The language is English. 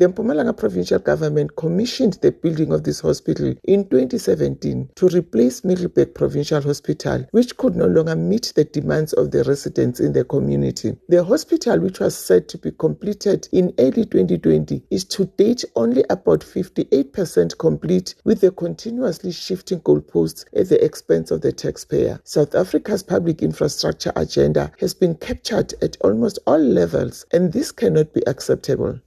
The Mpumalanga provincial government commissioned the building of this hospital in 2017 to replace Middelburg Provincial Hospital, which could no longer meet the demands of the residents in the community. The hospital, which was said to be completed in early 2020, is to date only about 58% complete, with the continuously shifting goalposts at the expense of the taxpayer. South Africa's public infrastructure agenda has been captured at almost all levels, and this cannot be acceptable.